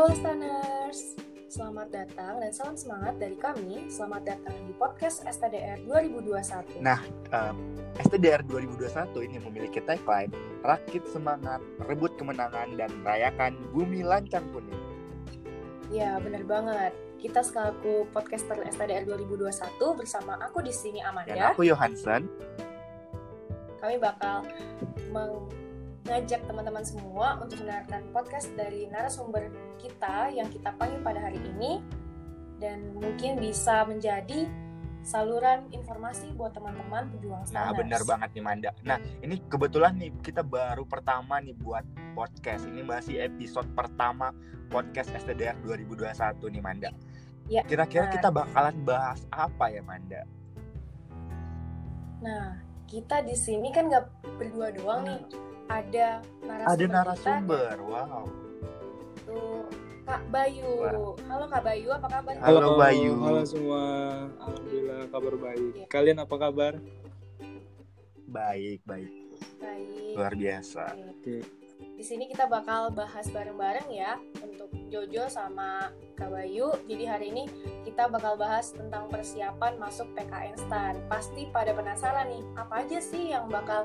Halo Staners, selamat datang dan salam semangat dari kami. Selamat datang di podcast STDR 2021. Nah, um, STDR 2021 ini memiliki tagline Rakit Semangat, Rebut Kemenangan, dan Rayakan Bumi Lancang Kuning. Ya, benar banget. Kita selaku podcaster STDR 2021 bersama aku di sini Dan Amanda, aku Johansen. kami bakal mengajak teman-teman semua untuk mendengarkan podcast dari narasumber kita yang kita panggil pada hari ini dan mungkin bisa menjadi saluran informasi buat teman-teman pejuang Nah, benar banget nih Manda. Nah, ini kebetulan nih kita baru pertama nih buat podcast. Ini masih episode pertama podcast STDR 2021 nih Manda. Ya, Kira-kira kita bakalan bahas apa ya Manda? Nah, kita di sini kan nggak berdua doang nih. Ada narasumber. Ada kita, narasumber. Wow. yaitu Kak Bayu. Halo Kak Bayu, apa kabar? Halo, Bayu. Halo semua. Alhamdulillah kabar baik. Iya. Kalian apa kabar? Baik, baik. Baik. Luar biasa. Oke. Di sini kita bakal bahas bareng-bareng ya untuk Jojo sama Kak Bayu. Jadi hari ini kita bakal bahas tentang persiapan masuk PKN STAN. Pasti pada penasaran nih, apa aja sih yang bakal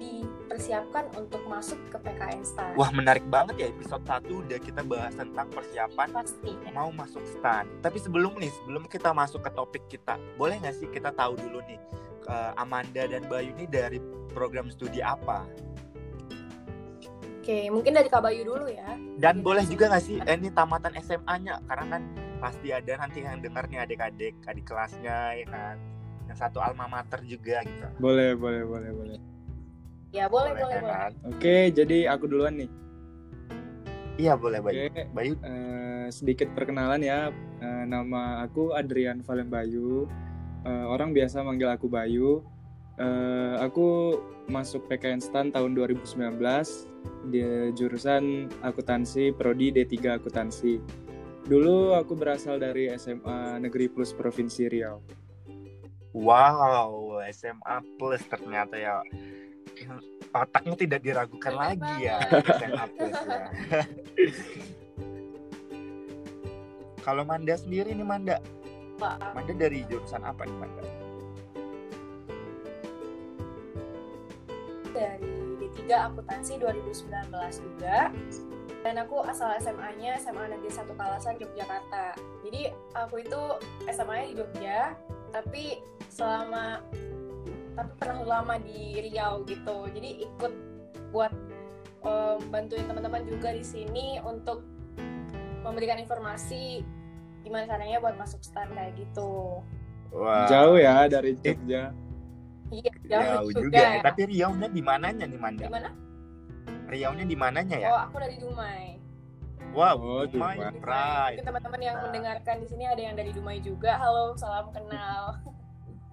dipersiapkan untuk masuk ke PKN STAN? Wah, menarik banget ya episode 1 udah kita bahas tentang persiapan pasti. mau masuk stan. Tapi sebelum nih, sebelum kita masuk ke topik kita, boleh nggak sih kita tahu dulu nih eh, Amanda dan Bayu ini dari program studi apa? Oke, mungkin dari Kak Bayu dulu ya. Dan boleh juga nggak sih eh, ini tamatan SMA-nya? Karena kan pasti ada nanti yang dengar nih adik-adik, adik kelasnya ya kan. Yang satu alma mater juga gitu. Boleh, boleh, boleh, boleh. Ya boleh, boleh, boleh. kan? Oke, jadi aku duluan nih. Iya boleh Bayu. Oke, Bayu eh, sedikit perkenalan ya. Eh, nama aku Adrian Valen Bayu. Eh, orang biasa manggil aku Bayu. Eh, aku masuk PKN STAN tahun 2019 di jurusan akuntansi prodi D3 akuntansi. Dulu aku berasal dari SMA Negeri Plus Provinsi Riau. Wow, SMA plus ternyata ya. Otaknya tidak diragukan lagi ya SMA plus ya. Kalau Manda sendiri nih Manda. Manda dari jurusan apa nih Manda? dari D3 Akuntansi 2019 juga dan aku asal SMA-nya SMA Negeri 1 Kalasan Yogyakarta jadi aku itu SMA-nya di Jogja tapi selama tapi pernah lama di Riau gitu jadi ikut buat em, bantuin teman-teman juga di sini untuk memberikan informasi gimana caranya buat masuk stan kayak gitu Wah, Jauh ya dari Jogja. iya jauh, jauh, juga. ya. ya. Tapi Riau-nya di mananya nih Manda? di mana Riau-nya di mananya ya? oh aku dari Dumai Wow, Oh, Dumai Dumai. Pride. Mungkin teman-teman yang Nah. mendengarkan di sini ada yang dari Dumai juga. Halo, salam kenal.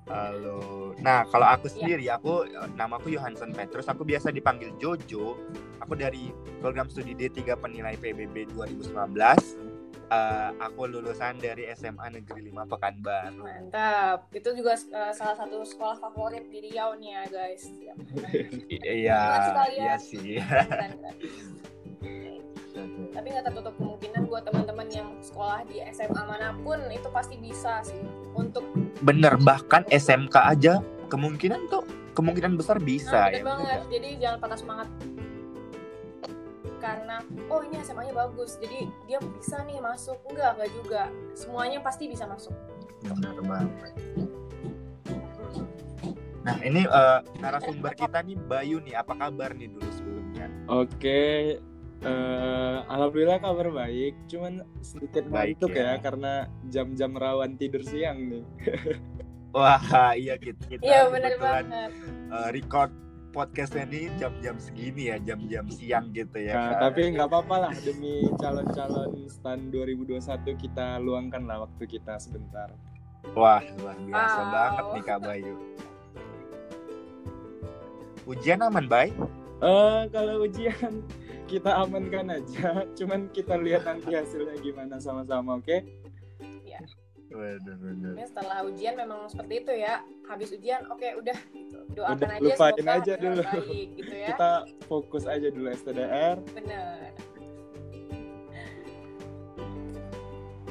Halo. Nah, kalau aku Iya. sendiri, aku namaku Johansen Petrus. Aku biasa dipanggil Jojo. Aku dari program studi D3 penilai PBB 2019. Eh, aku lulusan dari SMA Negeri 5 Pekanbaru. Mantap. Itu juga eh, salah satu sekolah favorit di Riau nih ya, guys. Ya, Iya, kalian. iya sih. Tapi nggak tertutup kemungkinan buat teman-teman yang sekolah di SMA mana pun itu pasti bisa sih untuk Bener, bahkan SMK aja kemungkinan tuh kemungkinan besar bisa nah, bener ya. banget. Jadi jangan patah semangat karena oh ini SMA-nya bagus jadi dia bisa nih masuk enggak enggak juga semuanya pasti bisa masuk Bener banget. Nah, ini eh, narasumber kita nih Bayu nih. Apa kabar nih dulu sebelumnya? Oke, eh, alhamdulillah kabar baik. Cuman sedikit Baik ngantuk ya. ya. karena jam-jam rawan tidur siang nih. Wah, iya gitu. Kita iya bener kebetulan, banget eh, record podcastnya ini jam-jam segini ya, jam-jam siang gitu ya. Nah, kan? tapi nggak apa-apa lah demi calon-calon stan 2021 kita luangkan lah waktu kita sebentar. Wah, luar biasa Wow. banget nih Kak Bayu. Ujian aman, Bay? Eh, kalau ujian kita amankan aja. Cuman kita lihat nanti hasilnya gimana sama-sama, oke? Waduh, waduh. Setelah ujian memang seperti itu ya. Habis ujian, oke udah gitu. Doakan Udah, aja lupain semoga aja dulu. baik gitu ya. Kita fokus aja dulu STDR. Bener.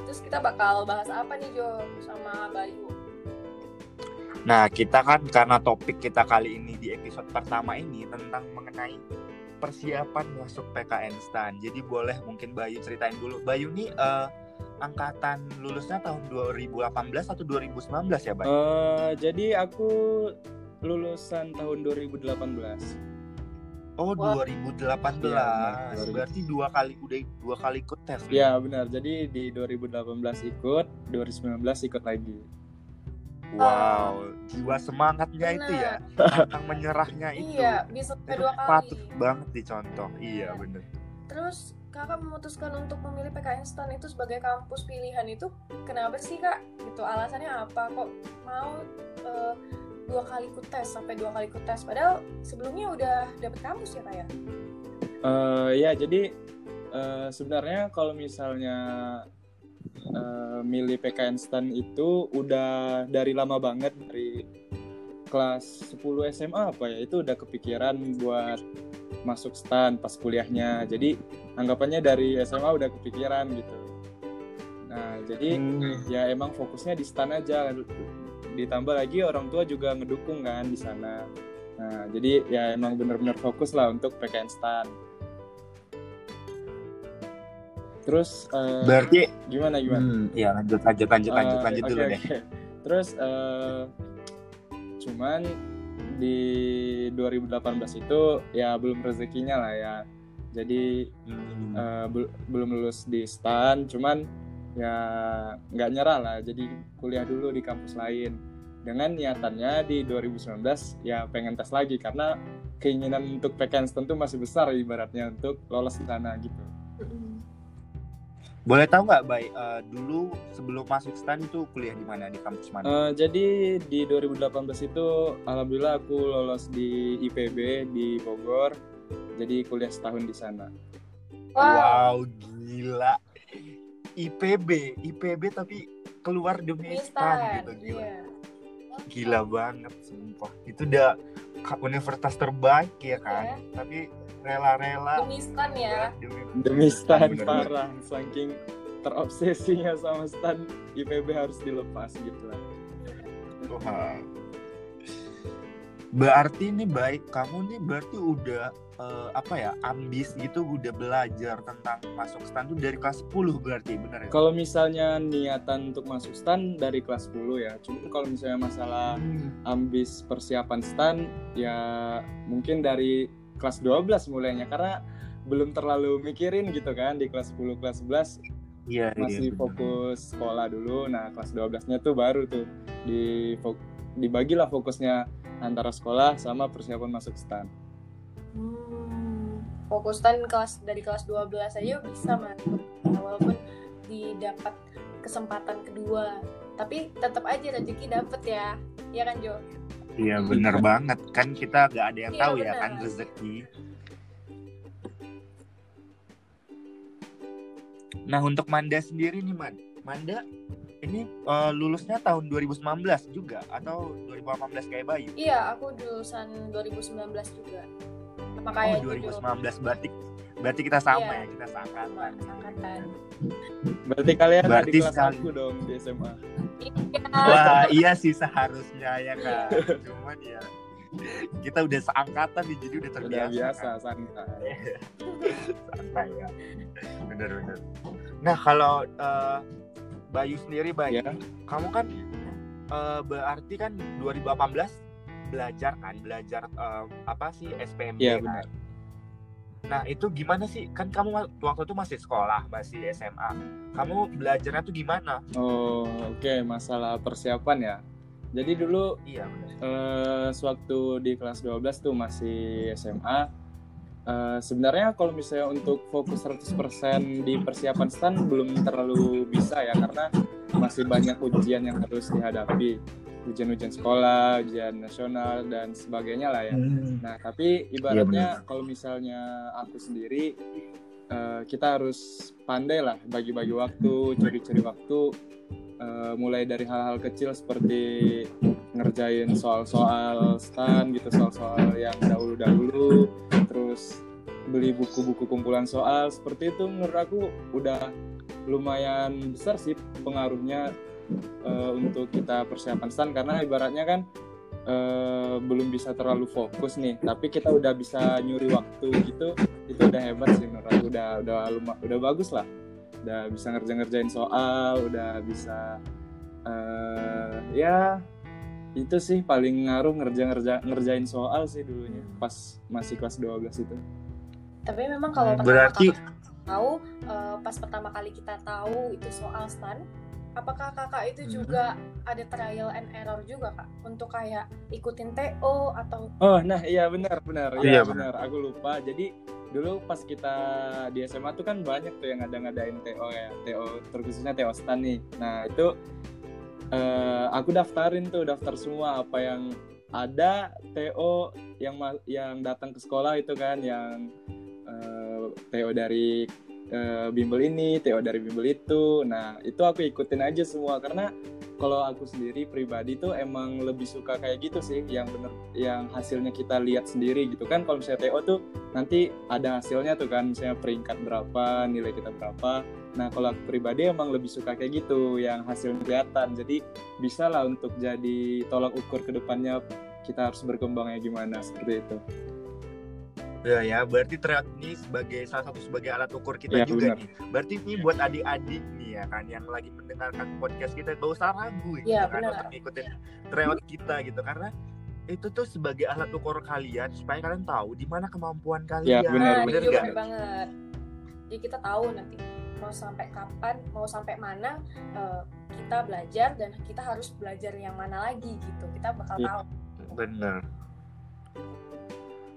Terus kita bakal bahas apa nih Jo sama Bayu? Nah, kita kan karena topik kita kali ini di episode pertama ini tentang mengenai persiapan masuk PKN STAN. Jadi boleh mungkin Bayu ceritain dulu. Bayu nih eh, angkatan lulusnya tahun 2018 atau 2019 ya, Bayu? Eh, jadi aku lulusan tahun 2018. Oh, Wah. 2018. Iya, benar. Berarti dua kali udah dua kali ikut tes. Ya benar. Jadi di 2018 ikut, 2019 ikut lagi. Wow, jiwa semangatnya itu ya, tentang menyerahnya itu. Iya, bisa sampai Itu dua kali. patut banget dicontoh. Iya, Iya. bener. Terus kakak memutuskan untuk memilih PKN STAN itu sebagai kampus pilihan itu kenapa sih kak? Gitu alasannya apa? Kok mau eh, dua kali ikut tes sampai dua kali ikut tes? Padahal sebelumnya udah dapet kampus ya kak ya? Eh, ya jadi eh, sebenarnya kalau misalnya eh, milih PKN STAN itu udah dari lama banget dari kelas 10 SMA apa ya itu udah kepikiran buat masuk STAN pas kuliahnya jadi anggapannya dari SMA udah kepikiran gitu nah jadi Hmm. ya emang fokusnya di STAN aja ditambah lagi orang tua juga ngedukung kan di sana nah jadi ya emang bener-bener fokus lah untuk PKN STAN terus eh, Berarti gimana gimana Hmm, iya lanjut lanjut lanjut lanjut Eh, lanjut oke, dulu oke. deh. Terus eh, cuman di 2018 itu ya belum rezekinya lah ya. Jadi Hmm. eh, bel- belum lulus di STAN, cuman ya nggak nyerah lah. Jadi kuliah dulu di kampus lain. Dengan niatannya di 2019 ya pengen tes lagi karena keinginan untuk PKN STAN tuh masih besar ibaratnya untuk lolos di sana gitu. Boleh tahu nggak, Bay? eh, dulu sebelum masuk STAN itu kuliah di mana di kampus mana? Eh, jadi di 2018 itu alhamdulillah aku lolos di IPB di Bogor. Jadi kuliah setahun di sana. Wow, Wow, gila. IPB, IPB tapi keluar demi STAN gitu gila. Iya. Gila banget sumpah. Itu udah universitas terbaik ya kan. Iya. Tapi rela-rela Demi STAN ya. demi Demi STAN parah, saking terobsesinya sama STAN IPB harus dilepas gitu lah. Wah. Berarti nih baik kamu nih berarti udah eh, apa ya ambis gitu udah belajar tentang masuk stan tuh dari kelas 10 berarti benar ya? Kalau misalnya niatan untuk masuk STAN dari kelas 10 ya. Cuma kalau misalnya masalah Hmm. ambis persiapan STAN ya mungkin dari kelas 12 mulainya karena belum terlalu mikirin gitu kan di kelas 10 kelas 11 Iya, masih bener. fokus sekolah dulu. Nah, kelas 12-nya tuh baru tuh di dibagilah fokusnya antara sekolah sama persiapan masuk STAN. Hmm, fokus STAN kelas dari kelas 12 aja bisa masuk walaupun didapat kesempatan kedua tapi tetap aja rezeki dapet ya ya kan Jo Iya bener banget kan kita gak ada yang Iya, tahu ya bener. kan rezeki. Nah untuk Manda sendiri nih Man, Manda ini eh, lulusnya tahun 2019 juga atau 2018 kayak Bayu? iya aku lulusan 2019 juga sama Oh kayak Jo 2019 berarti berarti kita sama Iya. ya kita sama seangkatan. angkatan Berarti kalian Berarti di kelas sekali. aku dong di SMA. Wah iya sih seharusnya ya kan. Cuman ya kita udah seangkatan nih jadi udah terbiasa. Udah biasa kan. santai. Santai ya. Bener-bener. Nah kalau eh, Bayu sendiri Bayu, Ya. kamu kan eh, berarti kan 2018 belajar kan belajar eh, apa sih SPMB Iya kan? Nah itu gimana sih? Kan kamu wa- waktu itu masih sekolah, masih SMA. Kamu belajarnya tuh gimana? Oh, oke masalah persiapan ya. Jadi dulu Iya eh, sewaktu di kelas 12 tuh masih SMA eh, sebenarnya kalau misalnya untuk fokus 100% di persiapan STAN belum terlalu bisa ya karena masih banyak ujian yang harus dihadapi ujian-ujian sekolah, ujian nasional dan sebagainya lah ya. Nah, tapi ibaratnya kalau misalnya aku sendiri eh, kita harus pandai lah bagi-bagi waktu, curi-curi waktu eh, mulai dari hal-hal kecil seperti ngerjain soal-soal stan gitu, soal-soal yang dahulu-dahulu, terus beli buku-buku kumpulan soal. Seperti itu menurut aku udah lumayan besar sih pengaruhnya uh, untuk kita persiapan stand karena ibaratnya kan uh, belum bisa terlalu fokus nih tapi kita udah bisa nyuri waktu gitu itu udah hebat sih menurut aku udah udah udah bagus lah. Udah bisa ngerjain-ngerjain soal udah bisa uh, ya itu sih paling ngaruh ngerja ngerja ngerjain soal sih dulunya pas masih kelas 12 itu. Tapi memang kalau berarti tahu uh, pas pertama kali kita tahu itu soal stand apakah kakak itu hmm. juga ada trial and error juga kak? Untuk kayak ikutin TO atau oh nah iya benar benar. Oh, iya benar. aku lupa. Jadi dulu pas kita di SMA tuh kan banyak tuh yang ada ngadain TO ya. TO terkhususnya TO stand nih. Nah itu uh, aku daftarin tuh daftar semua apa yang ada TO yang yang datang ke sekolah itu kan yang uh, eh, TO dari uh, bimbel ini, TO dari bimbel itu. Nah, itu aku ikutin aja semua. Karena kalau aku sendiri pribadi tuh emang lebih suka kayak gitu sih yang bener yang hasilnya kita lihat sendiri gitu kan. Kalau misalnya TO tuh nanti ada hasilnya tuh kan. Misalnya peringkat berapa nilai kita berapa. Nah kalau aku pribadi emang lebih suka kayak gitu yang hasilnya kelihatan. Jadi bisa lah untuk jadi tolak ukur ke depannya kita harus berkembangnya gimana seperti itu Ya ya, berarti tryout ini sebagai salah satu sebagai alat ukur kita ya, juga benar. nih. Berarti ini buat adik-adik nih ya kan yang lagi mendengarkan podcast kita gak usah ragu gitu ya, kan untuk ngikutin tryout kita gitu karena itu tuh sebagai alat ukur kalian supaya kalian tahu di mana kemampuan ya, kalian. Ya, benar, nah, benar, benar banget. Jadi kita tahu nanti mau sampai kapan, mau sampai mana uh, kita belajar dan kita harus belajar yang mana lagi gitu. Kita bakal ya. tahu. Benar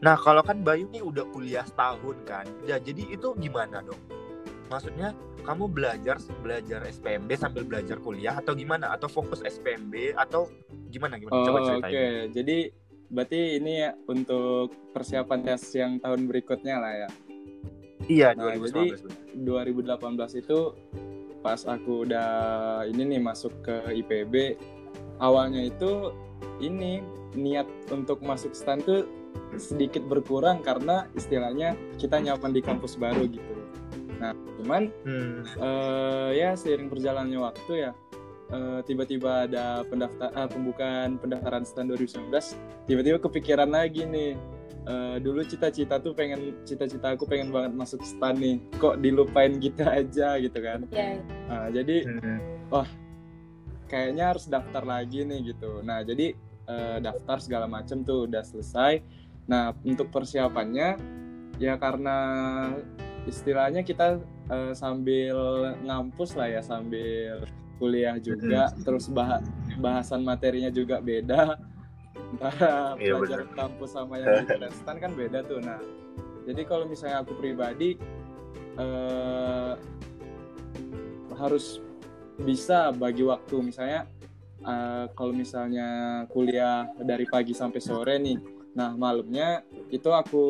Nah kalau kan Bayu nih udah kuliah setahun kan, ya jadi itu gimana dong? Maksudnya kamu belajar belajar SPMB sambil belajar kuliah atau gimana? Atau fokus SPMB atau gimana gimana? Oh, Coba ceritain. Oke, okay. jadi berarti ini ya untuk persiapan tes yang tahun berikutnya lah ya. Iya, nah, 2018. Jadi 2018 itu pas aku udah ini nih masuk ke IPB, awalnya itu ini niat untuk masuk stand tuh sedikit berkurang karena istilahnya kita nyaman di kampus baru gitu. Nah, cuman hmm. uh, ya seiring berjalannya waktu ya uh, tiba-tiba ada pendaftar uh, pembukaan pendaftaran stand 2019 tiba-tiba kepikiran lagi nih uh, dulu cita-cita tuh pengen cita-cita aku pengen banget masuk stand nih kok dilupain gitu aja gitu kan yeah. nah, jadi hmm. wah kayaknya harus daftar lagi nih gitu nah jadi uh, daftar segala macam tuh udah selesai Nah, untuk persiapannya ya karena istilahnya kita uh, sambil ngampus lah ya, sambil kuliah juga, terus bah bahasan materinya juga beda. Antara iya, pelajaran bener. kampus sama yang di kan beda tuh. Nah, jadi kalau misalnya aku pribadi uh, harus bisa bagi waktu misalnya uh, kalau misalnya kuliah dari pagi sampai sore nih Nah malamnya itu aku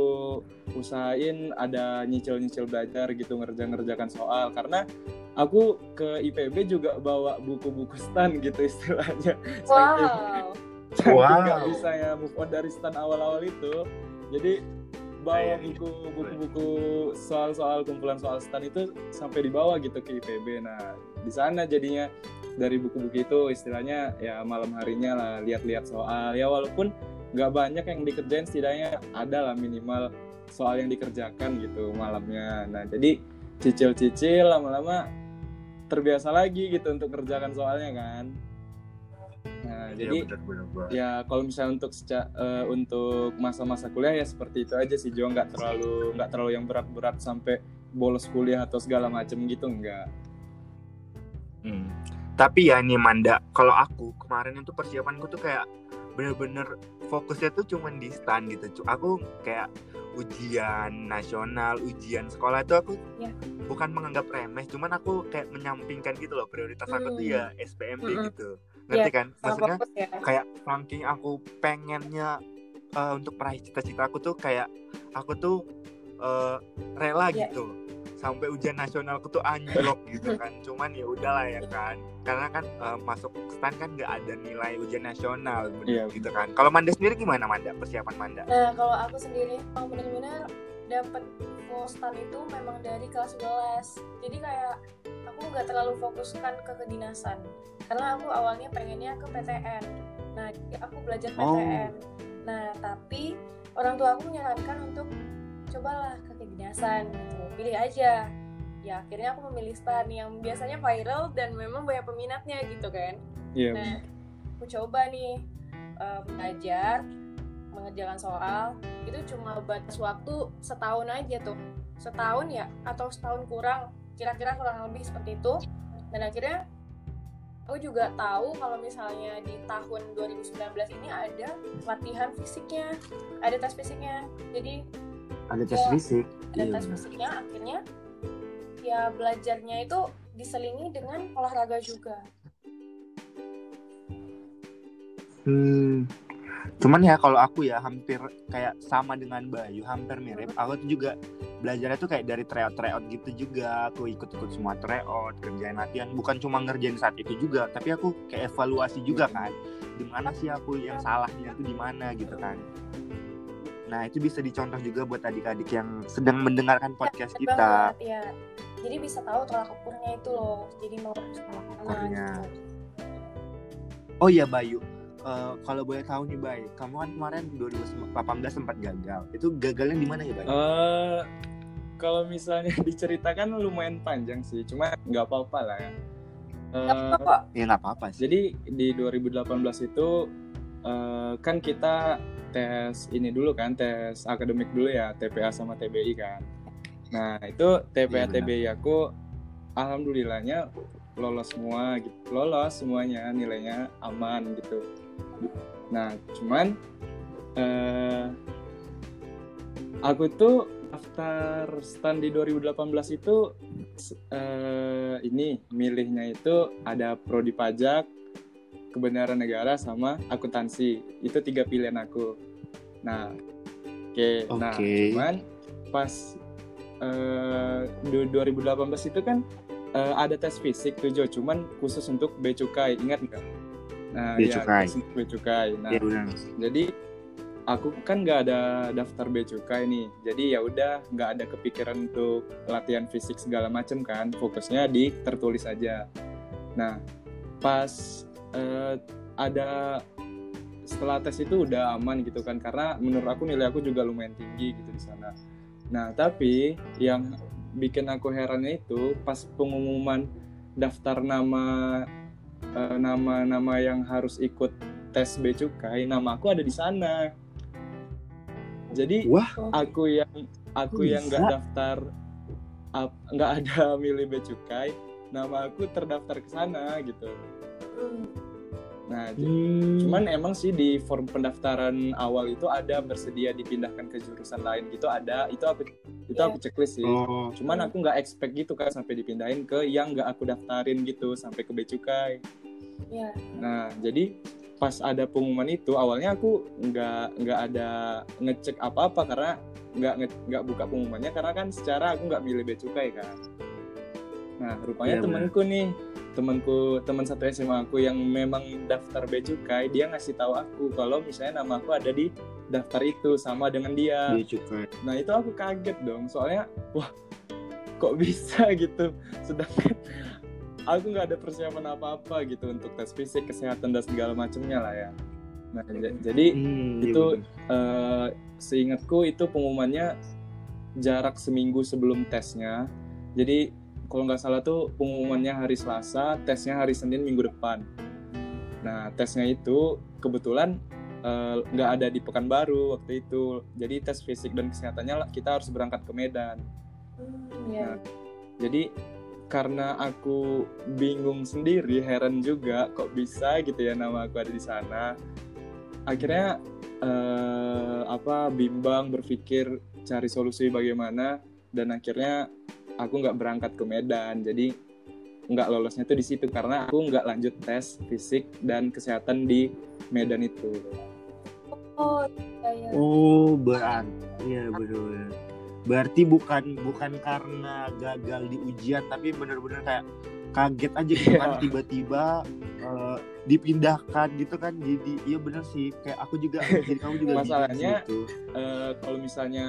usahain ada nyicil-nyicil belajar gitu ngerja-ngerjakan soal karena aku ke IPB juga bawa buku-buku stan gitu istilahnya. Wow. Saking, wow. gak bisa ya move on dari stan awal-awal itu. Jadi bawa buku buku-buku soal-soal kumpulan soal stan itu sampai dibawa gitu ke IPB. Nah di sana jadinya dari buku-buku itu istilahnya ya malam harinya lah lihat-lihat soal ya walaupun nggak banyak yang dikerjain setidaknya ada lah minimal soal yang dikerjakan gitu malamnya nah jadi cicil-cicil lama-lama terbiasa lagi gitu untuk kerjakan soalnya kan nah ya, jadi bener, bener, bener. ya kalau misalnya untuk seca, uh, untuk masa-masa kuliah ya seperti itu aja sih Jo nggak terlalu nggak terlalu yang berat-berat sampai bolos kuliah atau segala macam gitu enggak hmm. tapi ya ini Manda kalau aku kemarin itu persiapanku tuh kayak bener-bener fokusnya tuh cuman di stand gitu aku kayak ujian nasional ujian sekolah itu aku yeah. bukan menganggap remeh cuman aku kayak menyampingkan gitu loh prioritas mm. aku tuh ya hmm. SPMB mm -hmm. gitu ngerti yeah, kan maksudnya ya. kayak ranking aku pengennya uh, untuk meraih cita-cita aku tuh kayak aku tuh uh, rela yeah. gitu sampai ujian nasional aku tuh anjlok gitu kan. Cuman ya udahlah ya kan. Karena kan uh, masuk stan kan nggak ada nilai ujian nasional bener, yeah. gitu kan. Kalau Manda sendiri gimana Manda? Persiapan Manda? Nah kalau aku sendiri mau benar-benar dapet info stan itu memang dari kelas 11 jadi kayak aku nggak terlalu fokuskan ke kedinasan. Karena aku awalnya pengennya ke PTN nah aku belajar Oh. PTN nah tapi orang tua aku menyarankan untuk cobalah ke kedinasan gitu. Pilih aja. Ya akhirnya aku memilih stan yang biasanya viral dan memang banyak peminatnya gitu kan. Iya. Nah, aku coba nih eh, belajar mengerjakan soal. Itu cuma batas waktu setahun aja tuh. Setahun ya atau setahun kurang. Kira-kira kurang lebih seperti itu. Dan akhirnya aku juga tahu kalau misalnya di tahun 2019 ini ada latihan fisiknya ada tes fisiknya. Jadi Ada tes fisik. ada Iya, tes benar. fisiknya akhirnya ya belajarnya itu diselingi dengan olahraga juga Hmm. Cuman ya kalau aku ya hampir kayak sama dengan Bayu, hampir mirip. Aku tuh juga belajarnya tuh kayak dari tryout tryout gitu juga. Aku ikut-ikut semua tryout, kerjain latihan. Bukan cuma ngerjain saat itu juga, tapi aku kayak evaluasi juga kan. Di mana sih aku yang salahnya tuh di mana gitu kan. Nah itu bisa dicontoh juga buat adik-adik yang sedang mendengarkan podcast Bener kita. banget, ya. Jadi bisa tahu tolak ukurnya itu loh. Jadi mau tolak ukurnya. gitu. Oh iya Bayu, Eh, kalau boleh tahu nih Bay, kamu kan kemarin 2018 sempat gagal. Itu gagalnya di mana ya Bay? Eh, kalau misalnya diceritakan lumayan panjang sih, cuma nggak apa-apa lah ya. Eh, Gak apa-apa kok. Ya nggak apa-apa sih. jadi di 2018 itu eh, kan kita tes ini dulu kan, tes akademik dulu ya, TPA sama TBI kan. Nah itu TPA benar. TBI aku alhamdulillahnya lolos semua gitu, lolos semuanya nilainya aman gitu. Nah cuman eh aku tuh daftar stand di 2018 itu eh, ini milihnya itu ada prodi pajak, kebenaran negara sama akuntansi. Itu tiga pilihan aku. Nah, oke. Nah, Oke. cuman pas eh, du- 2018 itu kan eh, ada tes fisik tuh Jo, cuman khusus untuk bea cukai. Ingat nggak? Nah, Bea iya, cukai. untuk bea cukai. Nah, benar. jadi aku kan nggak ada daftar bea cukai nih jadi ya udah nggak ada kepikiran untuk latihan fisik segala macem kan fokusnya di tertulis aja nah pas eh, ada setelah tes itu udah aman gitu kan karena menurut aku nilai aku juga lumayan tinggi gitu di sana nah tapi yang bikin aku herannya itu pas pengumuman daftar nama eh, nama-nama yang harus ikut tes bea cukai nama aku ada di sana jadi Wah, aku yang aku Kok yang bisa? nggak daftar nggak ada milih bea cukai nama aku terdaftar ke sana gitu Hmm. Nah hmm, cuman emang sih di form pendaftaran awal itu ada bersedia dipindahkan ke jurusan lain gitu ada. Itu aku itu Iya. aku checklist sih. Oh, cuman aku nggak expect gitu kan sampai dipindahin ke yang nggak aku daftarin gitu sampai ke bea cukai Ya. Nah, jadi pas ada pengumuman itu awalnya aku nggak nggak ada ngecek apa-apa karena nggak nggak buka pengumumannya karena kan secara aku nggak milih bea cukai kan. Nah, rupanya Iya, temanku nih, temanku teman satu SMA aku yang memang daftar bea cukai, dia ngasih tahu aku kalau misalnya nama aku ada di daftar itu sama dengan dia. bea cukai. Nah itu aku kaget dong, soalnya wah kok bisa gitu. Sedangkan aku nggak ada persiapan apa-apa gitu untuk tes fisik, kesehatan dan segala macamnya lah ya. Nah jadi Hmm, iya Itu benar. eh, seingatku itu pengumumannya jarak seminggu sebelum tesnya. Jadi kalau nggak salah tuh pengumumannya hari Selasa, tesnya hari Senin minggu depan. Nah tesnya itu kebetulan eh, nggak ada di Pekanbaru waktu itu. Jadi tes fisik dan kesehatannya kita harus berangkat ke Medan. Hmm, ya. Nah, Jadi karena aku bingung sendiri, heran juga kok bisa gitu ya nama aku ada di sana. Akhirnya eh, apa bimbang berpikir cari solusi bagaimana dan akhirnya aku nggak berangkat ke Medan. Jadi nggak lolosnya tuh di situ karena aku nggak lanjut tes fisik dan kesehatan di Medan itu. Oh, ya, ya. Oh, berarti iya benar. Berarti bukan bukan karena gagal di ujian tapi benar-benar kayak kaget aja gitu kan Iya. tiba-tiba eh, dipindahkan gitu kan jadi iya benar sih kayak aku juga jadi kamu juga Masalahnya, gitu. Eh, kalau misalnya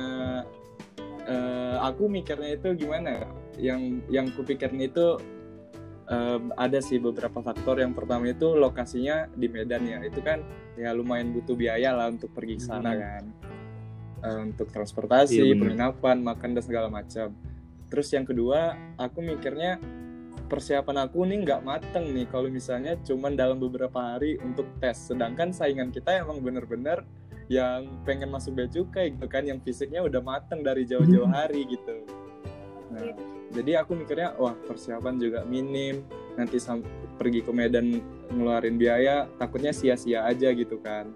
eh, aku mikirnya itu gimana ya? Yang yang kupikirin itu eh, ada sih beberapa faktor. Yang pertama itu lokasinya di Medan ya. Itu kan ya lumayan butuh biaya lah untuk pergi ke sana Hmm. kan. Eh, untuk transportasi, Iya, penginapan, makan dan segala macam. Terus yang kedua, aku mikirnya persiapan aku nih nggak mateng nih kalau misalnya cuman dalam beberapa hari untuk tes. Sedangkan saingan kita emang bener-bener yang pengen masuk bea cukai gitu kan, yang fisiknya udah mateng dari jauh-jauh hari gitu. Nah, jadi aku mikirnya wah persiapan juga minim, nanti pergi ke Medan ngeluarin biaya takutnya sia-sia aja gitu kan.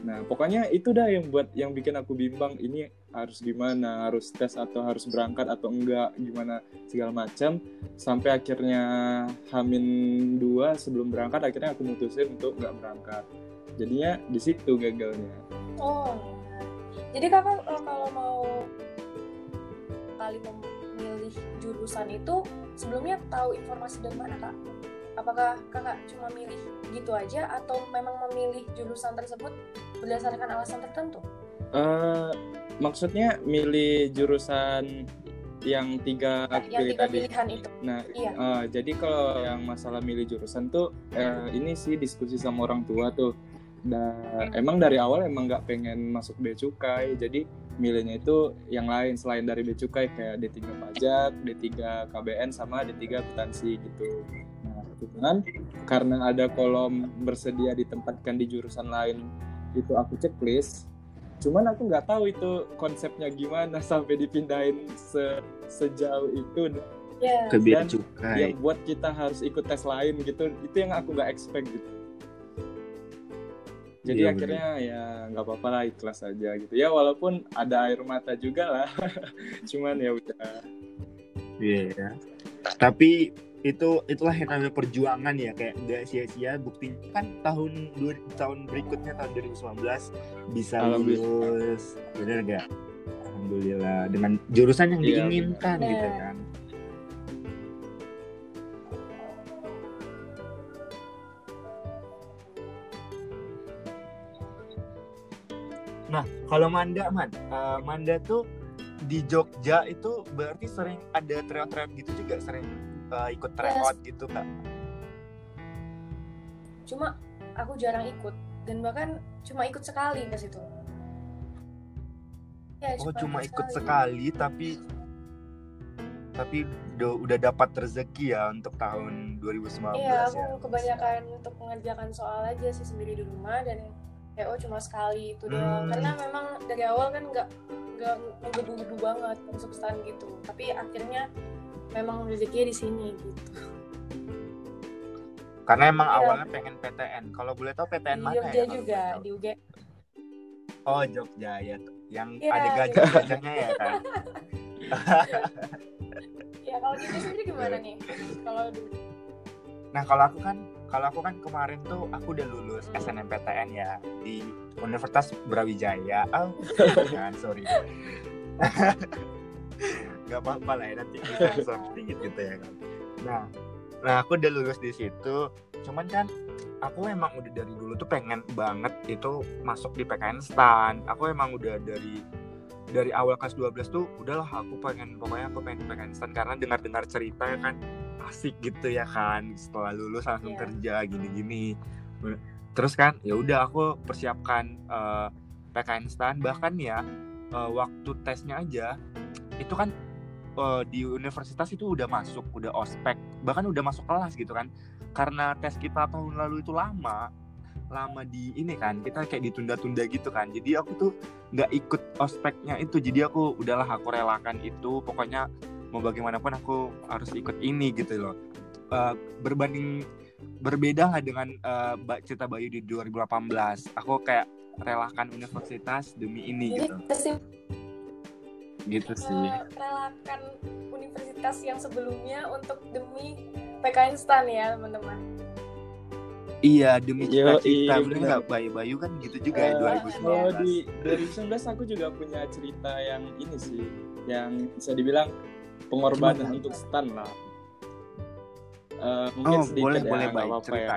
Nah, pokoknya itu dah yang buat yang bikin aku bimbang ini harus gimana, harus tes atau harus berangkat atau enggak, gimana segala macam. Sampai akhirnya Hamin dua sebelum berangkat akhirnya aku mutusin untuk nggak berangkat. Jadinya di situ gagalnya. Oh, ya. Jadi kakak eh, kalau mau kali memilih jurusan itu sebelumnya tahu informasi dari mana kak? Apakah kakak cuma milih gitu aja atau memang memilih jurusan tersebut berdasarkan alasan tertentu? eh maksudnya milih jurusan yang tiga aku yang tiga tadi. pilihan itu. Nah, Iya. eh, jadi kalau yang masalah milih jurusan tuh eh, ini sih diskusi sama orang tua tuh. Dan emang dari awal emang nggak pengen masuk bea cukai, jadi milihnya itu yang lain selain dari bea cukai kayak D3 pajak, D3 KBN sama D3 akuntansi gitu. Nah, kebetulan karena ada kolom bersedia ditempatkan di jurusan lain itu aku checklist. Cuman aku nggak tahu itu konsepnya gimana sampai dipindahin se- sejauh itu Ya. ke bea Dan cukai yang buat kita harus ikut tes lain gitu itu yang aku nggak expect gitu jadi Iya, akhirnya ya nggak apa-apa lah ikhlas aja gitu. Ya walaupun ada air mata juga lah. Cuman ya udah. Iya. ya. Tapi itu itulah yang namanya perjuangan ya kayak nggak sia-sia. Buktinya kan tahun dua, tahun berikutnya tahun 2019 bisa lulus. Bener gak alhamdulillah. Dengan jurusan yang Iya, diinginkan benar. gitu kan nah kalau Manda man eh, Manda tuh di Jogja itu berarti sering ada tryout-tryout gitu juga sering eh, ikut tryout gitu kak Cuma aku jarang ikut dan bahkan cuma ikut sekali ke situ. Ya, Oh cuma ikut sekali tapi tapi udah, udah dapat rezeki ya untuk tahun 2019 Iya, ya. aku kebanyakan untuk mengerjakan soal aja sih sendiri di rumah dan PO cuma sekali itu doang. Hmm. Karena memang dari awal kan nggak nggak menggebu-gebu banget masuk stan gitu. Tapi akhirnya memang rezekinya di sini gitu. Karena emang Iya. awalnya pengen PTN. Kalau boleh tahu PTN Di mana Jogja ya? juga, di UG. Oh Jogja ya, yang Iya, ada gajah-gajahnya ya kan. Ya kalau gitu sendiri gimana nih? Kalau Nah kalau aku kan kalau aku kan kemarin tuh aku udah lulus SNMPTN ya di Universitas Brawijaya. Oh, kan sorry. Gak apa-apa lah ya nanti bisa sedikit gitu ya kan. Nah, nah aku udah lulus di situ. Cuman kan aku emang udah dari dulu tuh pengen banget itu masuk di PKN STAN. Aku emang udah dari dari awal kelas 12 tuh udahlah aku pengen pokoknya aku pengen PKN STAN karena dengar-dengar cerita ya kan asik gitu ya kan setelah lulus langsung Iya. kerja gini-gini. Terus kan ya udah aku persiapkan eh, PKN STAN bahkan ya eh, waktu tesnya aja itu kan eh, di universitas itu udah masuk udah ospek bahkan udah masuk kelas gitu kan. Karena tes kita tahun lalu itu lama lama di ini kan kita kayak ditunda-tunda gitu kan. Jadi aku tuh nggak ikut ospeknya itu jadi aku udahlah aku relakan itu pokoknya mau bagaimanapun aku harus ikut ini gitu loh. Eh, berbanding berbeda lah dengan eh, Mbak cerita Bayu di 2018 aku kayak relakan universitas demi ini jadi gitu. gitu sih. merelakan universitas yang sebelumnya untuk demi PKN STAN ya teman-teman. iya demi cita-cita. iya, bener bener. nggak Bayu? Bayu kan gitu juga ya Eh, 2019 kalau di 2019 aku juga punya cerita yang ini sih yang bisa dibilang pengorbanan Gimana? untuk stan lah Eh, mungkin oh sedikit boleh ya, boleh Bayu apa-apa ya.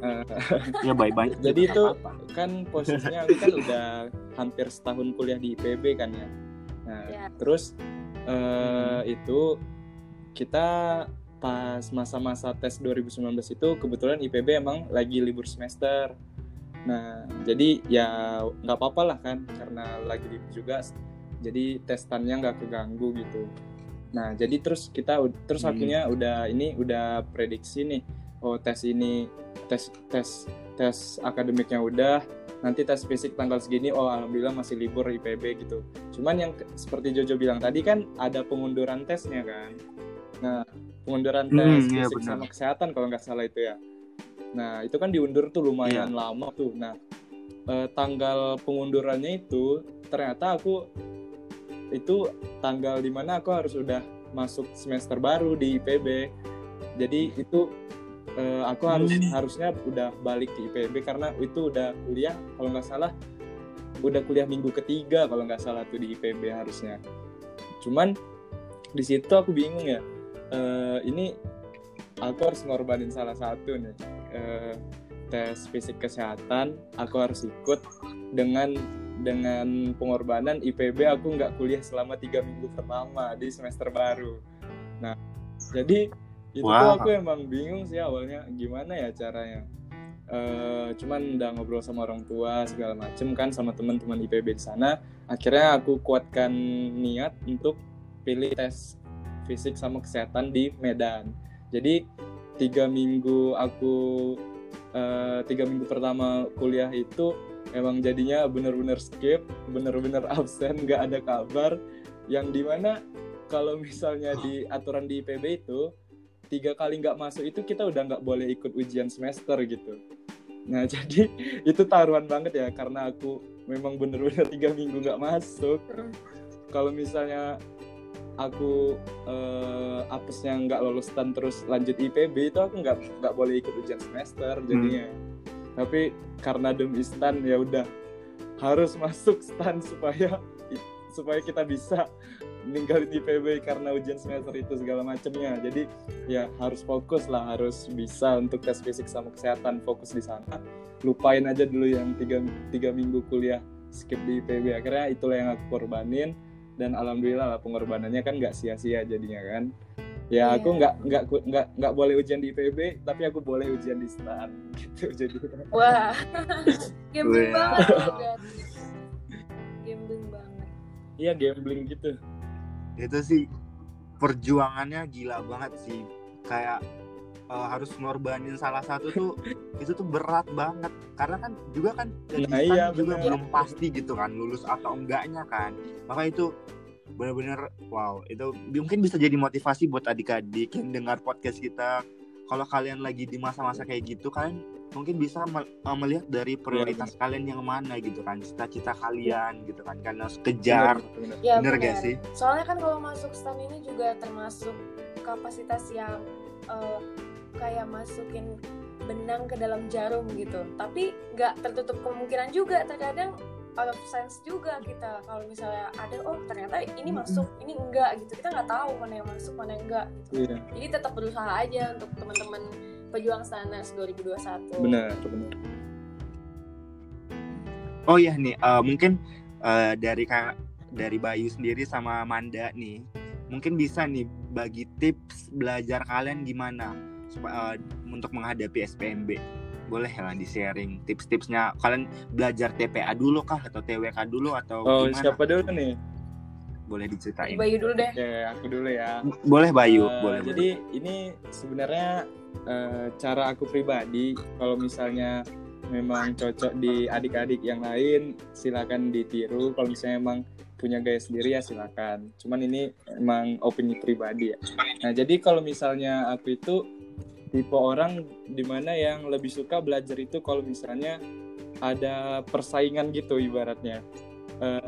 Eh, ya Bayu Bayu Jadi nggak itu apa-apa. kan posisinya aku kan udah hampir setahun kuliah di IPB kan ya. Nah, Ya. terus eh, itu kita pas masa-masa tes 2019 itu kebetulan IPB emang lagi libur semester. Nah, jadi ya nggak apa-apa lah kan karena lagi libur juga. Jadi testannya nggak keganggu gitu. Nah, jadi terus kita terus Hmm. akhirnya udah ini udah prediksi nih. Oh, tes ini tes tes tes akademiknya udah, nanti tes fisik tanggal segini oh alhamdulillah masih libur IPB gitu. Cuman yang seperti Jojo bilang tadi kan ada pengunduran tesnya kan. Nah, pengunduran tes Hmm, fisik benar. sama kesehatan kalau nggak salah itu ya. Nah, itu kan diundur tuh lumayan Iya. lama tuh. Nah, eh, tanggal pengundurannya itu ternyata aku itu tanggal di mana aku harus udah masuk semester baru di IPB. Jadi itu eh, aku harus Hmm. harusnya udah balik ke IPB karena itu udah kuliah kalau nggak salah udah kuliah minggu ketiga kalau nggak salah tuh di IPB harusnya. Cuman di situ aku bingung ya. Eh, ini aku harus ngorbanin salah satu nih Eh, tes fisik kesehatan aku harus ikut dengan dengan pengorbanan IPB aku nggak kuliah selama tiga minggu pertama di semester baru. Nah, jadi itu tuh Wah. aku emang bingung sih awalnya gimana ya caranya. Eh, cuman udah ngobrol sama orang tua segala macem kan sama teman-teman IPB di sana. Akhirnya aku kuatkan niat untuk pilih tes fisik sama kesehatan di Medan. Jadi tiga minggu aku eh, tiga minggu pertama kuliah itu emang jadinya bener-bener skip, bener-bener absen, nggak ada kabar. Yang di mana kalau misalnya di aturan di IPB itu tiga kali nggak masuk itu kita udah nggak boleh ikut ujian semester gitu. Nah jadi itu taruhan banget ya karena aku memang bener-bener tiga minggu nggak masuk. Hmm. Kalau misalnya aku eh, apesnya nggak lolos stan terus lanjut IPB itu aku nggak nggak boleh ikut ujian semester jadinya. Tapi karena demi stan ya udah harus masuk stan supaya supaya kita bisa ninggalin IPB karena ujian semester itu segala macamnya. Jadi ya harus fokus lah, harus bisa untuk tes fisik sama kesehatan fokus di sana. Lupain aja dulu yang tiga, tiga minggu kuliah skip di IPB. Akhirnya itulah yang aku korbanin dan alhamdulillah lah pengorbanannya kan nggak sia-sia jadinya kan. Ya Iya. aku nggak nggak nggak nggak boleh ujian di IPB, tapi aku boleh ujian di STAN gitu. Jadi Wah, gambling banget. Gambling banget. iya gambling gitu. itu sih perjuangannya gila banget sih kayak eh, harus ngorbanin salah satu tuh itu tuh berat banget karena kan juga kan Nah, stan iya, juga benar. belum pasti gitu kan lulus atau enggaknya kan maka itu benar-benar wow itu mungkin bisa jadi motivasi buat adik-adik yang dengar podcast kita kalau kalian lagi di masa-masa kayak gitu kan mungkin bisa eh, melihat dari prioritas kalian yang mana gitu kan cita-cita kalian gitu kan kalian harus kejar Bener, bener. Ya, bener benar. gak sih Soalnya kan kalau masuk STAN ini juga termasuk kapasitas yang eh, kayak masukin benang ke dalam jarum gitu. Tapi nggak tertutup kemungkinan juga terkadang out of sense juga kita kalau misalnya ada oh ternyata ini masuk ini enggak gitu kita nggak tahu mana yang masuk mana yang enggak gitu. Iya, jadi tetap berusaha aja untuk teman-teman pejuang Stanas 2021 benar, benar. Oh iya nih, eh, mungkin eh, dari kak dari Bayu sendiri sama Manda nih, mungkin bisa nih bagi tips belajar kalian gimana supaya eh, untuk menghadapi SPMB. Boleh lah di sharing tips-tipsnya. Kalian belajar TPA dulu kah atau TWK dulu atau Oh, gimana? siapa dulu nih? Boleh diceritain. Bayu dulu deh Oke, aku dulu ya. Boleh Bayu, Eh, boleh. Jadi ini sebenarnya eh, cara aku pribadi kalau misalnya memang cocok di adik-adik yang lain silakan ditiru. Kalau misalnya emang punya gaya sendiri ya silakan. Cuman ini emang opini pribadi ya. Nah jadi kalau misalnya aku itu tipe orang di mana yang lebih suka belajar itu kalau misalnya ada persaingan gitu ibaratnya. Eh,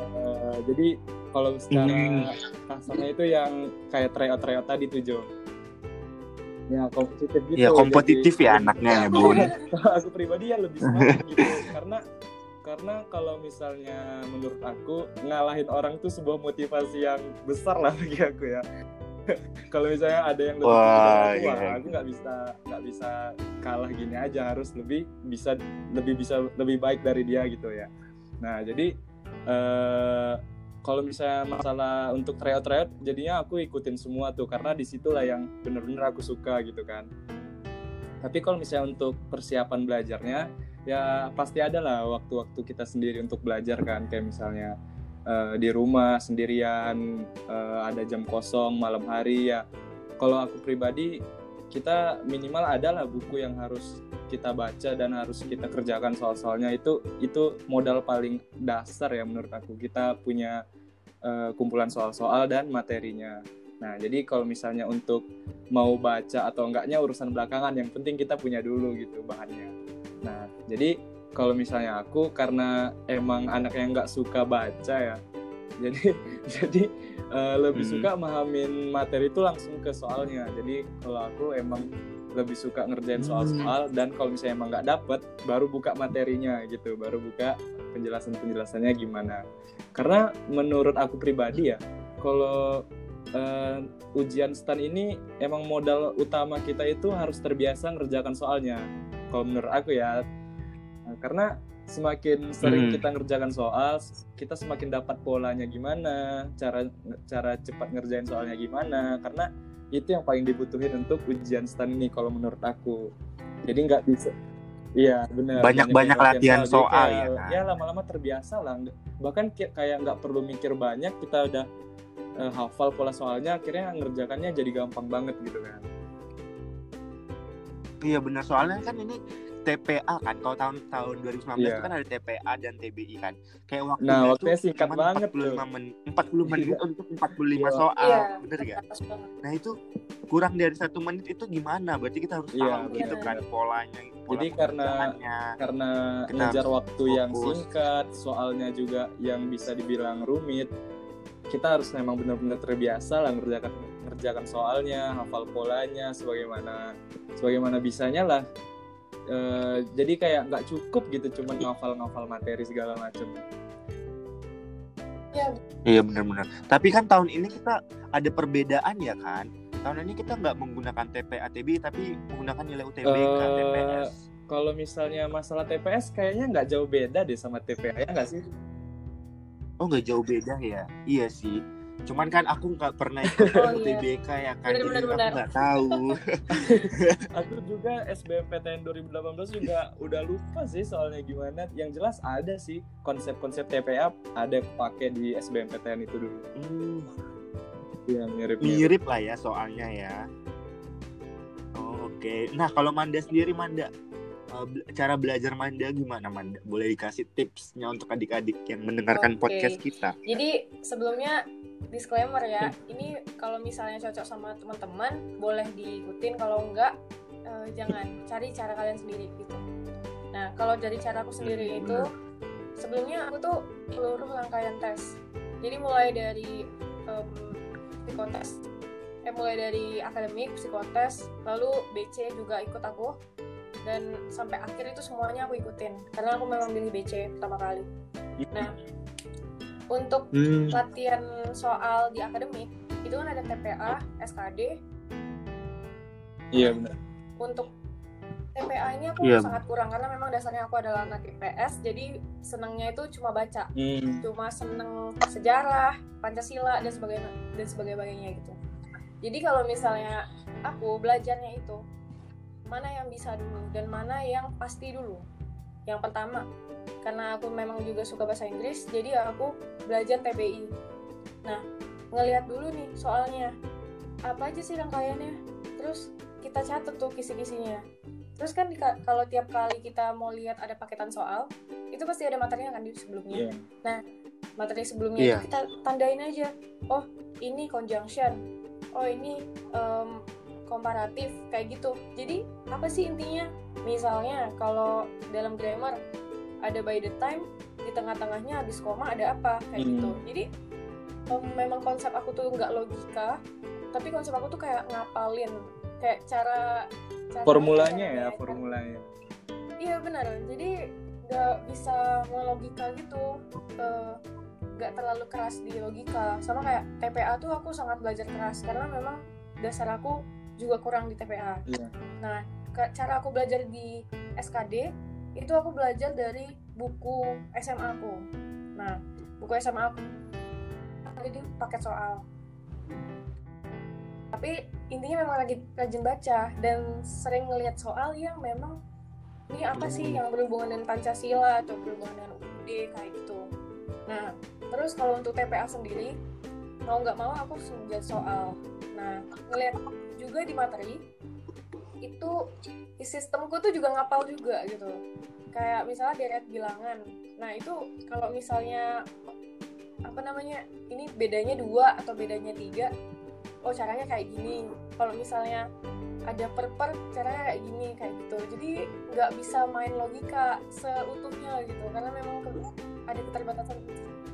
jadi kalau secara Hmm. kasarnya itu yang kayak tryout tryout tadi tuh Jo. Ya kompetitif gitu. Ya kompetitif Jadi- ya anaknya ya Bun. aku pribadi ya lebih semangat gitu karena karena kalau misalnya menurut aku ngalahin orang tuh sebuah motivasi yang besar lah bagi aku ya kalau misalnya ada yang lebih Wah, aku, iya. wah, aku nggak bisa nggak bisa kalah gini aja. Harus lebih bisa lebih bisa lebih baik dari dia gitu ya. Nah jadi eh, kalau misalnya masalah untuk tryout tryout jadinya aku ikutin semua tuh. Karena di situlah yang bener-bener aku suka gitu kan. Tapi kalau misalnya untuk persiapan belajarnya ya pasti ada lah waktu-waktu kita sendiri untuk belajar kan. Kayak misalnya uh, di rumah sendirian uh, ada jam kosong malam hari ya. Kalau aku pribadi kita minimal adalah buku yang harus kita baca dan harus kita kerjakan soal-soalnya. Itu itu modal paling dasar ya menurut aku. Kita punya uh, kumpulan soal-soal dan materinya. Nah, jadi kalau misalnya untuk mau baca atau enggaknya urusan belakangan, yang penting kita punya dulu gitu bahannya. Nah, jadi kalau misalnya aku karena emang anak yang nggak suka baca ya, jadi jadi uh, lebih hmm. suka memahamin materi itu langsung ke soalnya. Jadi kalau aku emang lebih suka ngerjain hmm. soal-soal dan kalau misalnya emang nggak dapet, baru buka materinya gitu, baru buka penjelasan-penjelasannya gimana. Karena menurut aku pribadi ya, kalau uh, ujian stan ini emang modal utama kita itu harus terbiasa ngerjakan soalnya kalau menurut aku ya karena semakin sering hmm. kita ngerjakan soal kita semakin dapat polanya gimana cara cara cepat ngerjain soalnya gimana karena itu yang paling dibutuhin untuk ujian stan ini kalau menurut aku jadi nggak bisa Iya benar. Banyak banyak, latihan soal, soal ya. Kan? Ya lama-lama terbiasa lah. Bahkan kayak nggak perlu mikir banyak kita udah uh, hafal pola soalnya akhirnya ngerjakannya jadi gampang banget gitu kan iya benar soalnya kan ini TPA kan kalau tahun tahun 2019 yeah. itu kan ada TPA dan TBI kan kayak waktu nah waktunya singkat banget 45 men 40 menit iya. untuk 45 yeah. soal yeah. bener gak nah itu kurang dari satu menit itu gimana berarti kita harus yeah, tahu gitu kan polanya pola jadi karena karena ngejar waktu fokus. yang singkat soalnya juga yang bisa dibilang rumit kita harus memang benar-benar terbiasa lah ngerjakan ngerjakan soalnya hafal polanya sebagaimana sebagaimana bisanya lah e, jadi kayak nggak cukup gitu cuma ngafal-ngafal materi segala macam ya. iya benar-benar tapi kan tahun ini kita ada perbedaan ya kan tahun ini kita nggak menggunakan TPA TB tapi menggunakan nilai UTBK uh, TPS kalau misalnya masalah TPS kayaknya nggak jauh beda deh sama TPA ya nggak sih Oh nggak jauh beda ya? Iya sih. Cuman kan aku nggak pernah ikut oh, UTBK iya. ya kan, bener, jadi bener, aku nggak tahu. aku juga SBMPTN 2018 juga udah lupa sih soalnya gimana. Yang jelas ada sih konsep-konsep TPA ada kepake di SBMPTN itu dulu. Hmm. Iya mirip, mirip. Mirip lah ya soalnya ya. Oh, Oke. Okay. Nah kalau Manda sendiri Manda uh, cara belajar Manda gimana Manda? Boleh dikasih tipsnya untuk adik-adik yang mendengarkan okay. podcast kita? Jadi sebelumnya disclaimer ya, hmm. ini kalau misalnya cocok sama teman-teman boleh diikutin, kalau enggak uh, jangan cari cara kalian sendiri gitu. Nah kalau dari cara aku sendiri hmm, itu sebelumnya aku tuh seluruh rangkaian tes. Jadi mulai dari um, psikotes, eh mulai dari akademik, psikotes, lalu BC juga ikut aku dan sampai akhir itu semuanya aku ikutin karena aku memang pilih BC pertama kali nah untuk hmm. latihan soal di akademik itu kan ada TPA, SKD iya benar untuk TPA ini aku yeah. sangat kurang karena memang dasarnya aku adalah anak IPS jadi senangnya itu cuma baca hmm. cuma seneng sejarah Pancasila dan sebagainya dan sebagainya gitu jadi kalau misalnya aku belajarnya itu mana yang bisa dulu dan mana yang pasti dulu. Yang pertama karena aku memang juga suka bahasa Inggris jadi aku belajar TBI nah ngelihat dulu nih soalnya apa aja sih rangkaiannya? Terus kita catat tuh kisi-kisinya. Terus kan kalau tiap kali kita mau lihat ada paketan soal itu pasti ada materinya kan di sebelumnya. Yeah. nah materi sebelumnya yeah. itu kita tandain aja. Oh ini conjunction. Oh ini um, komparatif kayak gitu. Jadi apa sih intinya? Misalnya kalau dalam grammar ada by the time di tengah-tengahnya habis koma ada apa kayak hmm. gitu. Jadi um, memang konsep aku tuh nggak logika tapi konsep aku tuh kayak ngapalin kayak cara, cara formulanya ya kayak, formulanya. Iya benar. Jadi nggak bisa melogika gitu nggak uh, terlalu keras di logika. Sama kayak TPA tuh aku sangat belajar keras karena memang dasar aku juga kurang di TPA. Yeah. Nah, cara aku belajar di SKD itu aku belajar dari buku SMA aku. Nah, buku SMA aku jadi paket soal tapi intinya memang lagi rajin baca dan sering ngelihat soal yang memang ini apa sih yang berhubungan dengan Pancasila atau berhubungan dengan UUD kayak gitu nah terus kalau untuk TPA sendiri mau nggak mau aku sudah soal nah ngelihat juga di materi itu di sistemku tuh juga ngapal juga gitu kayak misalnya deret bilangan nah itu kalau misalnya apa namanya ini bedanya dua atau bedanya tiga oh caranya kayak gini kalau misalnya ada per per caranya kayak gini kayak gitu jadi nggak bisa main logika seutuhnya gitu karena memang ke- ada keterbatasan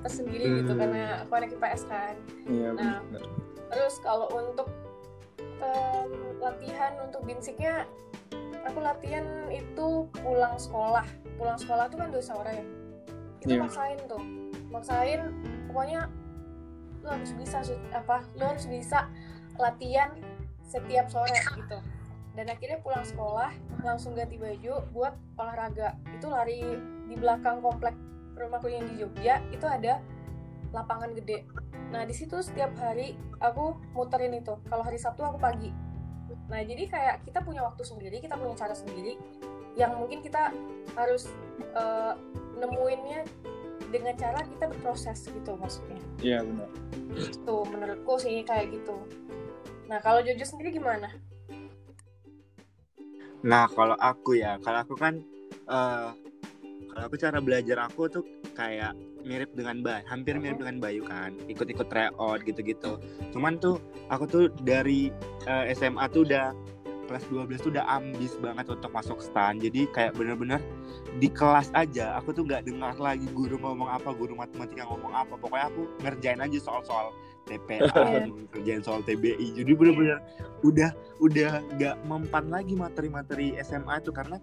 tersendiri gitu Hmm. karena aku anak IPS kan Iya Nah. benar. terus kalau untuk latihan untuk binsiknya aku latihan itu pulang sekolah. Pulang sekolah tuh kan dua sore. Ya itu Iya. maksain tuh. Maksain pokoknya lu harus bisa apa lu harus bisa latihan setiap sore gitu. Dan akhirnya pulang sekolah langsung ganti baju buat olahraga. Itu lari di belakang komplek rumahku yang di Jogja itu ada lapangan gede nah di situ setiap hari aku muterin itu. Kalau hari Sabtu aku pagi. Nah jadi kayak kita punya waktu sendiri kita punya cara sendiri yang mungkin kita harus eh, nemuinnya dengan cara kita berproses gitu maksudnya. Iya benar. tuh menurutku sih kayak gitu. Nah kalau Jojo sendiri gimana? Nah, kalau aku ya, kalau aku kan eh kalau aku cara belajar aku tuh kayak mirip dengan Bayu, hampir mirip dengan Bayu kan, ikut-ikut tryout gitu-gitu. Cuman tuh aku tuh dari eh, SMA tuh udah kelas 12 tuh udah ambis banget untuk masuk stan. Jadi kayak bener-bener di kelas aja aku tuh nggak dengar lagi guru ngomong apa, guru matematika ngomong apa. Pokoknya aku ngerjain aja soal-soal TPA, ngerjain soal TBI. Jadi bener-bener udah udah nggak mempan lagi materi-materi SMA itu karena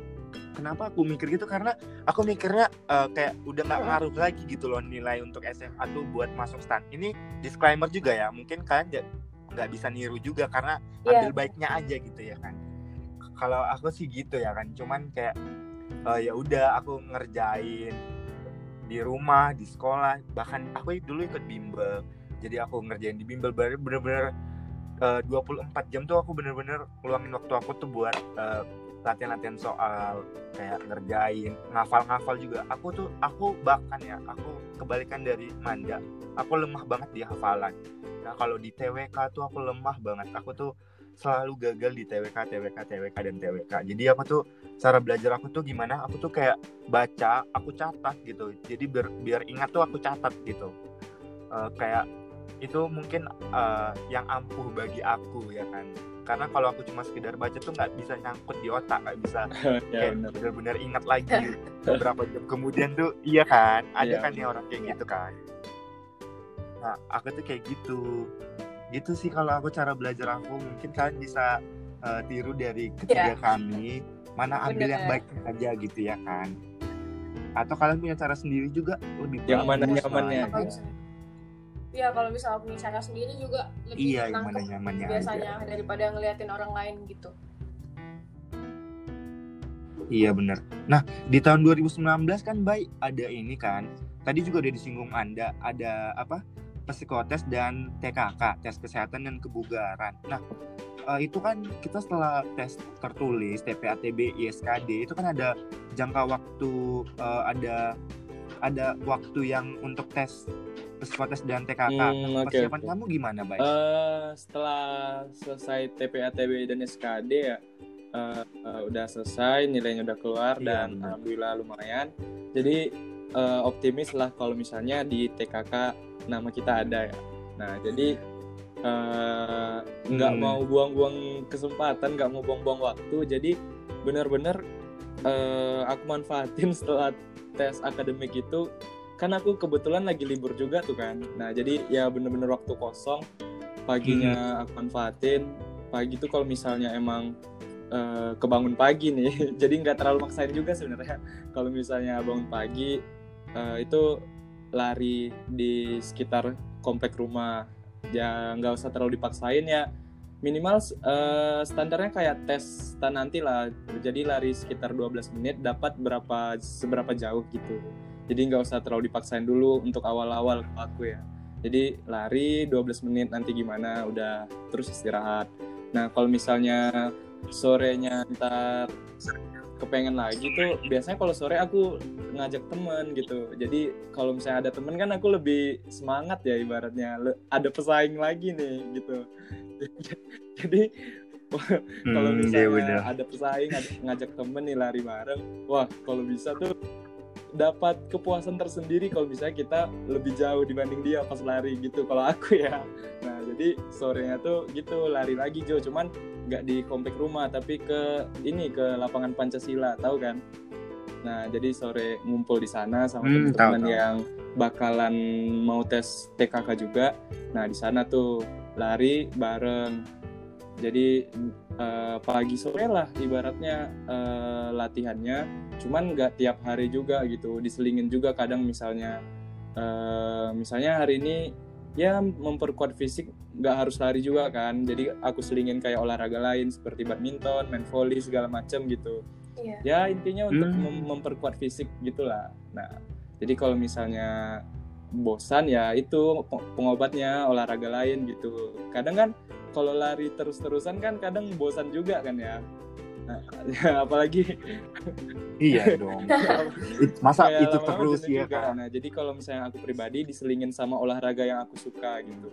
kenapa aku mikir gitu? Karena aku mikirnya eh, kayak udah nggak ngaruh lagi gitu loh nilai untuk SMA tuh buat masuk stan. Ini disclaimer juga ya mungkin kalian nggak bisa niru juga karena Iya. ambil baiknya aja gitu ya kan. Kalau aku sih gitu ya kan cuman kayak eh, ya udah aku ngerjain di rumah di sekolah. Bahkan aku dulu ikut bimbel jadi aku ngerjain di bimbel. Bener-bener eh, 24 jam tuh aku bener-bener luangin waktu aku tuh buat eh, latihan-latihan soal kayak ngerjain ngafal-ngafal juga. Aku tuh aku bahkan ya aku kebalikan dari Manda aku lemah banget di hafalan. Nah kalau di TWK tuh aku lemah banget. Aku tuh selalu gagal di TWK TWK TWK dan TWK jadi aku tuh cara belajar aku tuh gimana? Aku tuh kayak baca aku catat gitu. Jadi biar biar ingat tuh aku catat gitu. Eh, kayak itu mungkin eh, yang ampuh bagi aku ya kan. Karena kalau aku cuma sekedar baca tuh nggak bisa nyangkut di otak nggak bisa ya kayak benar. benar-benar ingat lagi beberapa jam kemudian tuh iya kan? Ada Iya, kan nih orang kayak Iya. gitu kan. Nah aku tuh kayak gitu. Gitu sih kalau aku cara belajar aku. Mungkin kalian bisa eh, tiru dari ketiga kami. Mana ambil yang Bener. baik aja gitu ya kan. Atau kalian punya cara sendiri juga lebih Yang mana nyamannya. Iya kalau misalnya punya cara sendiri juga lebih iya yang mana nangkep nyamannya biasanya aja daripada ngeliatin orang lain gitu. Iya bener. Nah di tahun 2019 kan baik ada ini kan. Tadi juga udah disinggung Anda ada apa psikotes dan TKK tes kesehatan dan kebugaran. Nah eh, itu kan kita setelah tes tertulis TPA, TBI, SKD itu kan ada jangka waktu eh, ada ada waktu yang untuk tes psikotes dan TKK. Hmm, Nah, persiapan oke. kamu gimana baik? Eh, setelah selesai TPA, TBI dan SKD ya eh, eh, udah selesai, nilainya udah keluar Iya, dan benar. alhamdulillah lumayan. Jadi eh, optimis lah kalau misalnya di TKK nama kita ada ya. Nah jadi nggak Hmm. mau buang-buang kesempatan, nggak mau buang-buang waktu. Jadi benar-benar eh, aku manfaatin setelah tes akademik itu kan aku kebetulan lagi libur juga tuh kan. Nah, jadi ya bener-bener waktu kosong paginya aku manfaatin. Pagi tuh kalau misalnya emang eh, kebangun pagi nih, jadi nggak terlalu maksain juga sebenarnya. Kalau misalnya bangun pagi eh, itu lari di sekitar komplek rumah, ya nggak usah terlalu dipaksain ya. Minimal eh, standarnya kayak tes nanti lah. Jadi lari sekitar 12 menit dapat berapa seberapa jauh gitu jadi nggak usah terlalu dipaksain dulu untuk awal-awal kalau aku ya. Jadi lari 12 menit nanti gimana? Udah terus istirahat. Nah kalau misalnya sorenya ntar kepengen lagi tuh biasanya kalau sore aku ngajak temen gitu. Jadi kalau misalnya ada temen kan aku lebih semangat ya ibaratnya. Le- ada pesaing lagi nih gitu. Jadi kalau Hmm, misalnya iya bener. ada pesaing ada ngajak temen nih lari bareng wah kalau bisa tuh dapat kepuasan tersendiri kalau misalnya kita lebih jauh dibanding dia pas lari gitu kalau aku ya. Nah jadi sorenya tuh gitu lari lagi Jo. Cuman nggak di komplek rumah tapi ke ini ke lapangan Pancasila tahu kan? Nah jadi sore ngumpul di sana sama Hmm, teman-teman yang bakalan mau tes TKK juga. Nah di sana tuh lari bareng. Jadi eh, pagi sore lah ibaratnya eh, latihannya. Cuman nggak tiap hari juga gitu diselingin juga kadang misalnya. Eh, misalnya hari ini ya memperkuat fisik nggak harus lari juga kan. Jadi aku selingin kayak olahraga lain seperti badminton main volley segala macam gitu. Iya. ya intinya untuk Hmm. mem- memperkuat fisik gitulah. Nah jadi kalau misalnya bosan ya itu pe- pengobatnya olahraga lain gitu kadang kan kalau lari terus-terusan kan kadang bosan juga kan ya nah, apalagi Iya dong. Masa itu terus ya juga. kan? nah jadi kalau misalnya aku pribadi diselingin sama olahraga yang aku suka gitu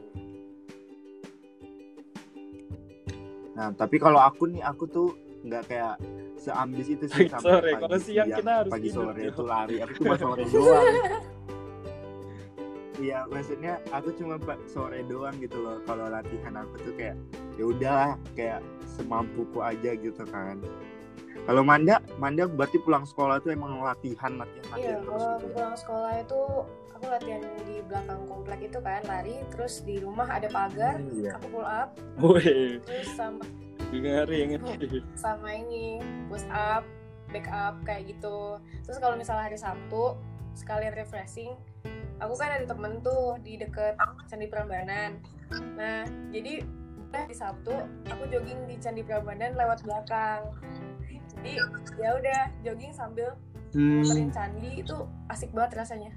Nah, tapi kalau aku nih, aku tuh nggak kayak seambis itu sih sampai sore. pagi Kalau siang kita harus pagi tidur, sore itu lari. Aku cuma sore doang. Iya, maksudnya aku cuma sore doang gitu loh. Kalau latihan aku tuh kayak ya udahlah, kayak semampuku aja gitu kan. Kalau Manda, Manda berarti pulang sekolah tuh emang latihan, latihan, Iya, latihan terus kalau gitu ya. pulang sekolah itu aku latihan di belakang komplek itu kan lari, terus di rumah ada pagar, Iya. aku pull up, Woi, terus sama ngeri ngeri. sama ini push up, back up kayak gitu. Terus kalau misalnya hari Sabtu sekalian refreshing, aku kan ada temen tuh di deket Candi Prambanan. Nah, jadi di Sabtu aku jogging di Candi Prambanan lewat belakang. Jadi ya udah jogging sambil Hmm, muterin candi itu asik banget rasanya.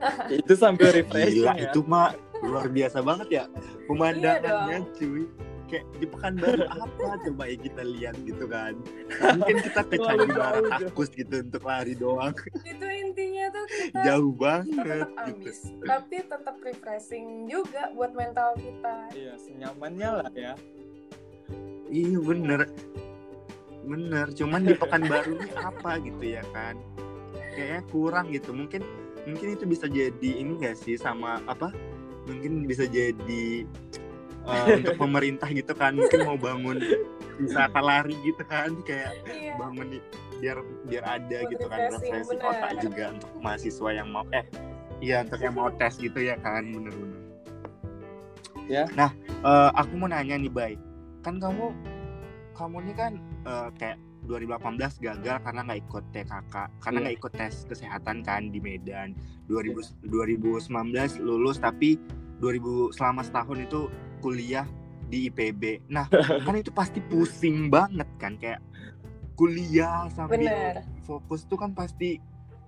Itu sambil refreshing gila, ya. itu mah luar biasa banget ya pemandangannya cuy. Kayak di Pekanbaru apa coba yang kita lihat gitu kan. Nah, mungkin kita ke Candi Baratakus gitu untuk lari doang. Itu intinya tuh kita Jauh kita banget tetap gitu. ambis, tapi tetap refreshing juga buat mental kita. Iya, senyamannya lah ya. Iya bener Bener Cuman di Pekanbaru ini apa gitu ya kan Kayaknya kurang gitu Mungkin mungkin itu bisa jadi ini gak sih sama apa Mungkin bisa jadi eh, Untuk pemerintah gitu kan Mungkin mau bangun wisata lari gitu kan Kayak Iya. bangun biar biar ada Buat gitu kan refreshing, otak juga untuk mahasiswa yang mau eh iya untuk yang mau tes gitu ya kan bener-bener Ya. nah eh, aku mau nanya nih Bay kan kamu kamu ini kan eh, kayak 2018 gagal karena nggak ikut TKK karena Iya. nggak ikut tes kesehatan kan di Medan 2000, 2019 lulus tapi 2000 selama setahun itu kuliah di IPB nah kan itu pasti pusing banget kan kayak kuliah sambil Bener. fokus tuh kan pasti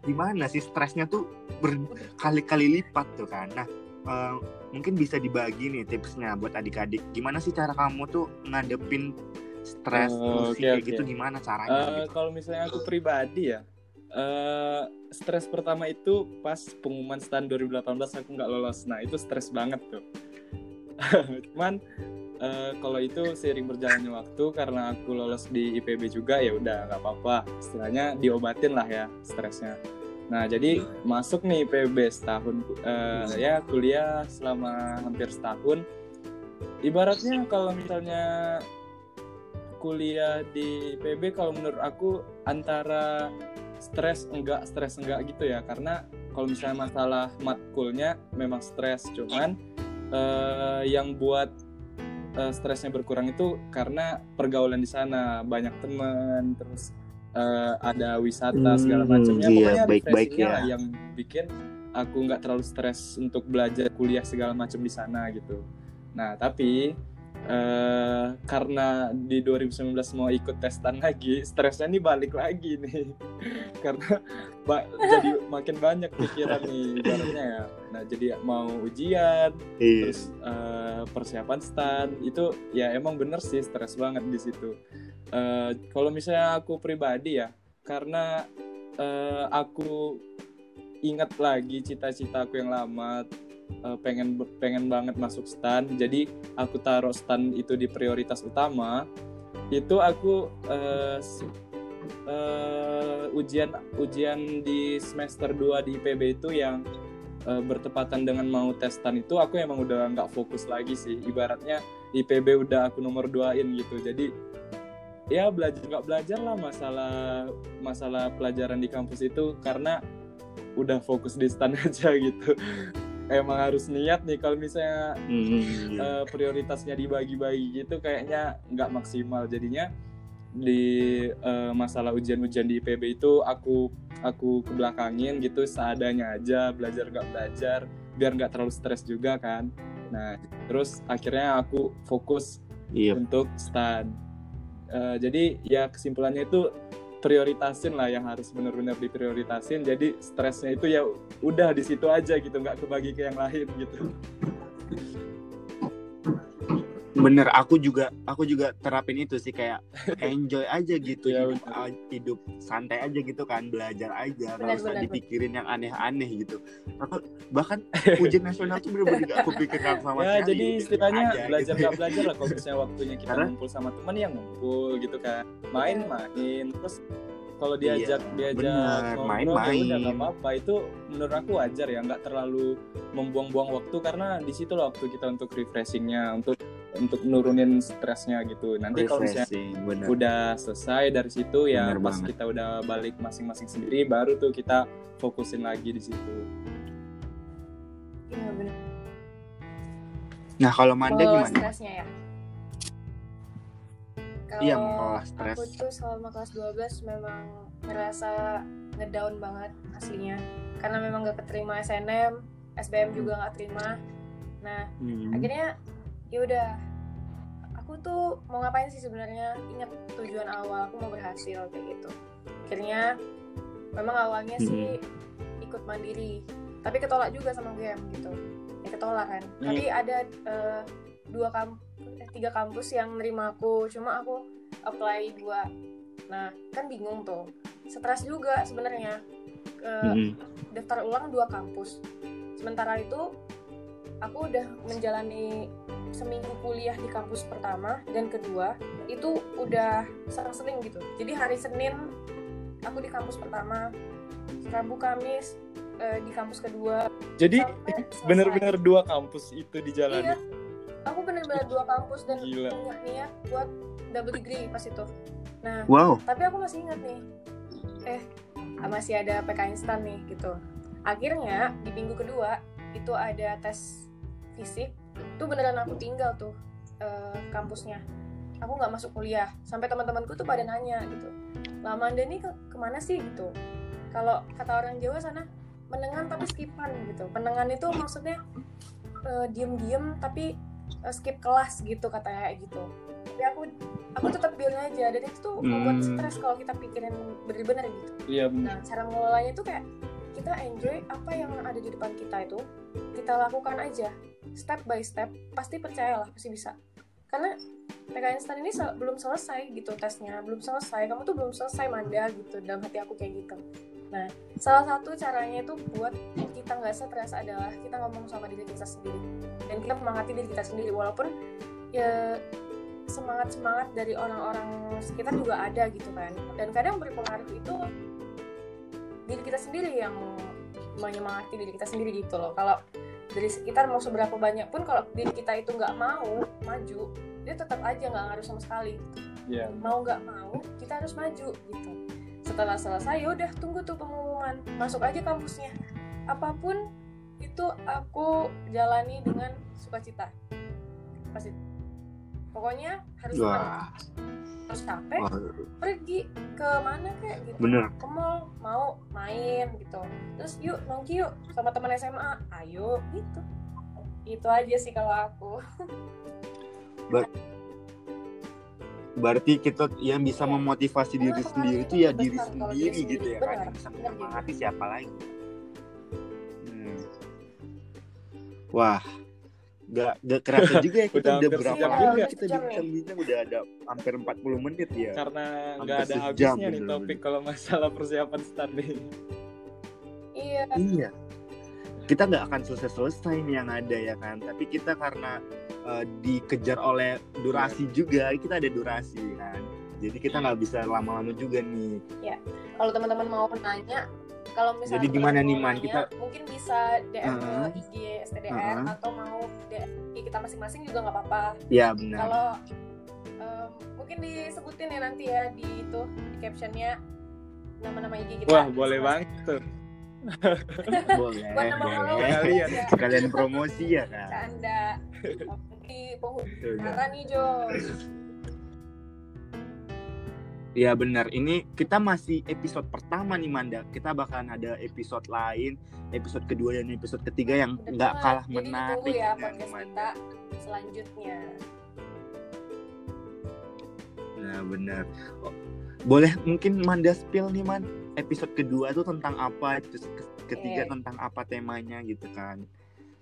gimana sih stresnya tuh berkali-kali lipat tuh kan nah eh, mungkin bisa dibagi nih tipsnya buat adik-adik gimana sih cara kamu tuh ngadepin stres Oh, oke, kayak oke. gitu gimana caranya Eh, gitu kalau misalnya aku pribadi ya, eh stres pertama itu pas pengumuman STAN 2018 aku nggak lolos. Nah itu stres banget tuh. Cuman eh, kalau itu seiring berjalannya waktu karena aku lolos di IPB juga ya udah nggak apa-apa. Istilahnya diobatin lah ya stresnya. Nah jadi masuk nih IPB setahun eh, ya kuliah selama hampir setahun. Ibaratnya kalau misalnya kuliah di PB kalau menurut aku antara stres enggak stres enggak gitu ya karena kalau misalnya masalah matkulnya memang stres cuman eh, yang buat eh, stresnya berkurang itu karena pergaulan di sana. Banyak teman terus eh, ada wisata segala Hmm, macamnya iya, pokoknya baik-baik refreshingnya ya. yang bikin aku nggak terlalu stres untuk belajar kuliah segala macam di sana gitu. Nah tapi eh, karena di 2019 mau ikut testan lagi stresnya nih balik lagi nih. Karena ba- jadi makin banyak pikiran nih ibaratnya ya. Nah jadi mau ujian Iya. terus eh, persiapan stan itu ya emang bener sih stres banget di situ. Eh, kalau misalnya aku pribadi ya karena eh, aku ingat lagi cita-cita aku yang lama eh, pengen pengen banget masuk stan. Jadi aku taruh stan itu di prioritas utama. Itu aku s- eh, ujian ujian di semester 2 di IPB itu yang eh, bertepatan dengan mau tes stan itu aku emang udah nggak fokus lagi sih. Ibaratnya IPB udah aku nomor duain gitu. Jadi ya belajar nggak belajar lah masalah masalah pelajaran di kampus itu karena udah fokus di stan aja gitu emang harus niat nih kalau misalnya Hmm. eh, prioritasnya dibagi-bagi gitu kayaknya nggak maksimal jadinya di eh, masalah ujian-ujian di IPB itu aku aku kebelakangin gitu seadanya aja belajar nggak belajar biar nggak terlalu stres juga kan nah terus akhirnya aku fokus Iya. untuk stan Eh, jadi ya kesimpulannya itu prioritasin lah yang harus benar-benar diprioritasin. Jadi stresnya itu ya udah di situ aja gitu nggak kebagi ke yang lain gitu Bener, aku juga aku juga terapin itu sih kayak enjoy aja gitu Iya, hidup, a- hidup santai aja gitu kan belajar aja nggak usah benar, dipikirin yang aneh-aneh gitu. Aku bahkan ujian nasional tuh bener-bener gak aku pikirkan sama ya sekali. jadi istilahnya aja belajar gitu. nggak belajar lah kalau misalnya waktunya kita Karena- ngumpul sama teman yang ngumpul gitu kan main Iya. main terus kalau Iya, diajak diajak benar. ngobrol Main-main. ya udah nggak apa-apa itu menurut aku wajar ya nggak terlalu membuang-buang waktu karena di situ loh waktu kita untuk refreshingnya untuk untuk nurunin stresnya gitu nanti kalau misalnya bener. udah selesai dari situ ya Bener pas banget. kita udah balik masing-masing sendiri baru tuh kita fokusin lagi di situ Iya bener. Nah kalau Manda Mengelola gimana? stresnya ya. Kalau Iya, mengelola stres. Aku tuh selama kelas 12 memang ngerasa ngedown banget aslinya. Karena memang gak keterima SNM, SBM juga gak terima. Nah, Hmm. akhirnya ya udah. Aku tuh mau ngapain sih sebenarnya? Ingat tujuan awal aku mau berhasil kayak gitu. Akhirnya memang awalnya sih ikut mandiri tapi ketolak juga sama game gitu. Ya ketolak kan. Hmm. tapi ada eh, dua kampus eh, tiga kampus yang nerima aku. Cuma aku apply dua. Nah kan bingung tuh. Stres juga sebenarnya. Eh, Hmm. daftar ulang dua kampus. Sementara itu aku udah menjalani seminggu kuliah di kampus pertama dan kedua itu udah selang-seling gitu. Jadi hari Senin aku di kampus pertama, Rabu Kamis eh, di kampus kedua. jadi bener-bener dua kampus itu di jalan Iya, aku bener-bener dua kampus dan Gila. punya niat buat double degree pas itu. Nah, Wow. tapi aku masih ingat nih eh masih ada PK instan nih gitu akhirnya di minggu kedua itu ada tes fisik tuh beneran aku tinggal tuh eh, kampusnya. Aku nggak masuk kuliah. Sampai teman-temanku tuh pada nanya gitu lah Manda nih ke ke mana sih? gitu. Kalau kata orang Jawa sana menengan tapi skipan gitu. Penengan itu maksudnya eh, diem-diem tapi eh, skip kelas gitu katanya kayak gitu. Tapi aku aku tetap biarin aja dan itu tuh membuat Hmm. stres kalau kita pikirin bener-bener gitu. Iya nah cara mengelolanya tuh kayak kita enjoy apa yang ada di depan kita itu kita lakukan aja step by step pasti percayalah pasti bisa. Karena PK instan ini sel- belum selesai gitu tesnya belum selesai. Kamu tuh belum selesai manda gitu dalam hati aku kayak gitu. Nah salah satu caranya itu buat kita nggak stres adalah kita ngomong sama diri kita sendiri. Dan kita memangati diri kita sendiri walaupun ya semangat semangat dari orang-orang sekitar juga ada gitu kan. Dan kadang berpengaruh itu diri kita sendiri yang menyemangati diri kita sendiri gitu loh. Kalau dari sekitar mau seberapa banyak pun kalau diri kita itu nggak mau maju dia tetap aja nggak ngaruh sama sekali. Iya. Mau nggak mau kita harus maju gitu. Setelah selesai ya udah tunggu tuh pengumuman. Masuk aja kampusnya. Apa pun itu aku jalani dengan sukacita. Pasti. Pokoknya harus Wah. Harus capek Wah, pergi ke mana kayak gitu. Bener. ke mall mau main gitu. Terus yuk nongki yuk sama teman SMA ayo. Gitu. Itu aja sih kalau aku. Ber- berarti kita yang bisa Iya. memotivasi Karena diri sendiri itu ya diri sendiri diri gitu sendiri. ya kan yang bisa menyemangati siapa lagi. Hmm. wah gak, gak kerasa juga ya kita Udah berapa menit juga. kita bincang-bincang udah ada hampir 40 menit ya karena Hampir nggak ada habisnya nih topik kalau masalah persiapan standing Iya. Iya. Kita nggak akan selesai-selesai nih yang ada ya kan. Tapi kita karena eh, dikejar oleh durasi juga, kita ada durasi kan. Jadi kita nggak bisa lama-lama juga nih. Kalau teman-teman mau nanya, kalau misalnya Jadi gimana nih, Man? Kita- mungkin bisa DM ke Heeh. IG STDR Heeh. atau mau DM IG kita masing-masing juga nggak apa-apa. Ya benar. Kalau em, mungkin disebutin ya nanti ya di itu di captionnya nama-nama IG kita. wah boleh banget tuh boleh, Buat nama boleh. Kalian. ya. Promosi ya kan. Canda. Di. Cara nih Jo. Ya benar. Ini kita masih episode pertama nih Manda. Kita bakalan ada episode lain, episode kedua dan episode ketiga yang nggak kalah Jadi menarik ya podcast Manda. kita selanjutnya. Nah benar. Oh, boleh mungkin Manda spill nih man episode kedua tuh tentang apa, ke- ketiga Iya. tentang apa temanya gitu kan,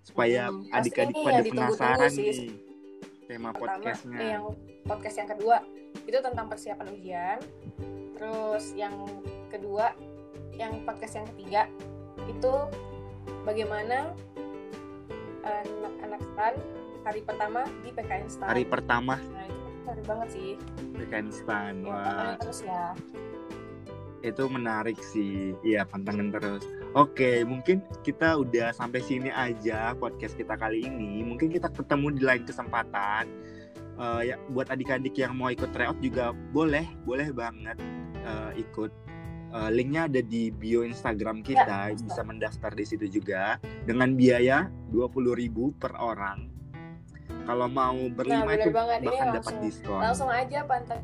supaya Hmm, adik-adik pasti pada ya penasaran sih. nih tema Pertama, podcastnya. eh, yang podcast yang kedua itu tentang persiapan ujian. Terus yang kedua, yang podcast yang ketiga itu bagaimana anak-anak STAN hari pertama di PKN STAN. Hari pertama Nah, itu menarik banget sih. Afghanistan, Ya, wah terus ya. itu menarik sih, iya pantengin terus. Oke, mungkin kita udah sampai sini aja podcast kita kali ini. Mungkin kita ketemu di lain kesempatan. Eh, ya buat adik-adik yang mau ikut tryout juga boleh, boleh banget eh, ikut. Eh, linknya ada di bio Instagram kita, Ya, bisa mendaftar di situ juga dengan biaya 20.000 per orang. Kalau mau Nah, berlima bener itu banget bahkan dapat diskon. langsung aja panteng.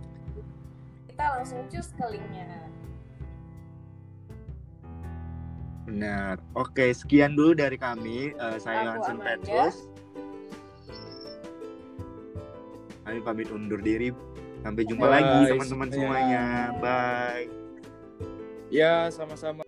Kita langsung cus ke linknya. Benar. Oke, sekian dulu dari kami. Eh, saya Aku Hansen. Petrus. Kami pamit undur diri. Sampai jumpa Bye lagi teman-teman semuanya. semuanya. Bye. ya sama-sama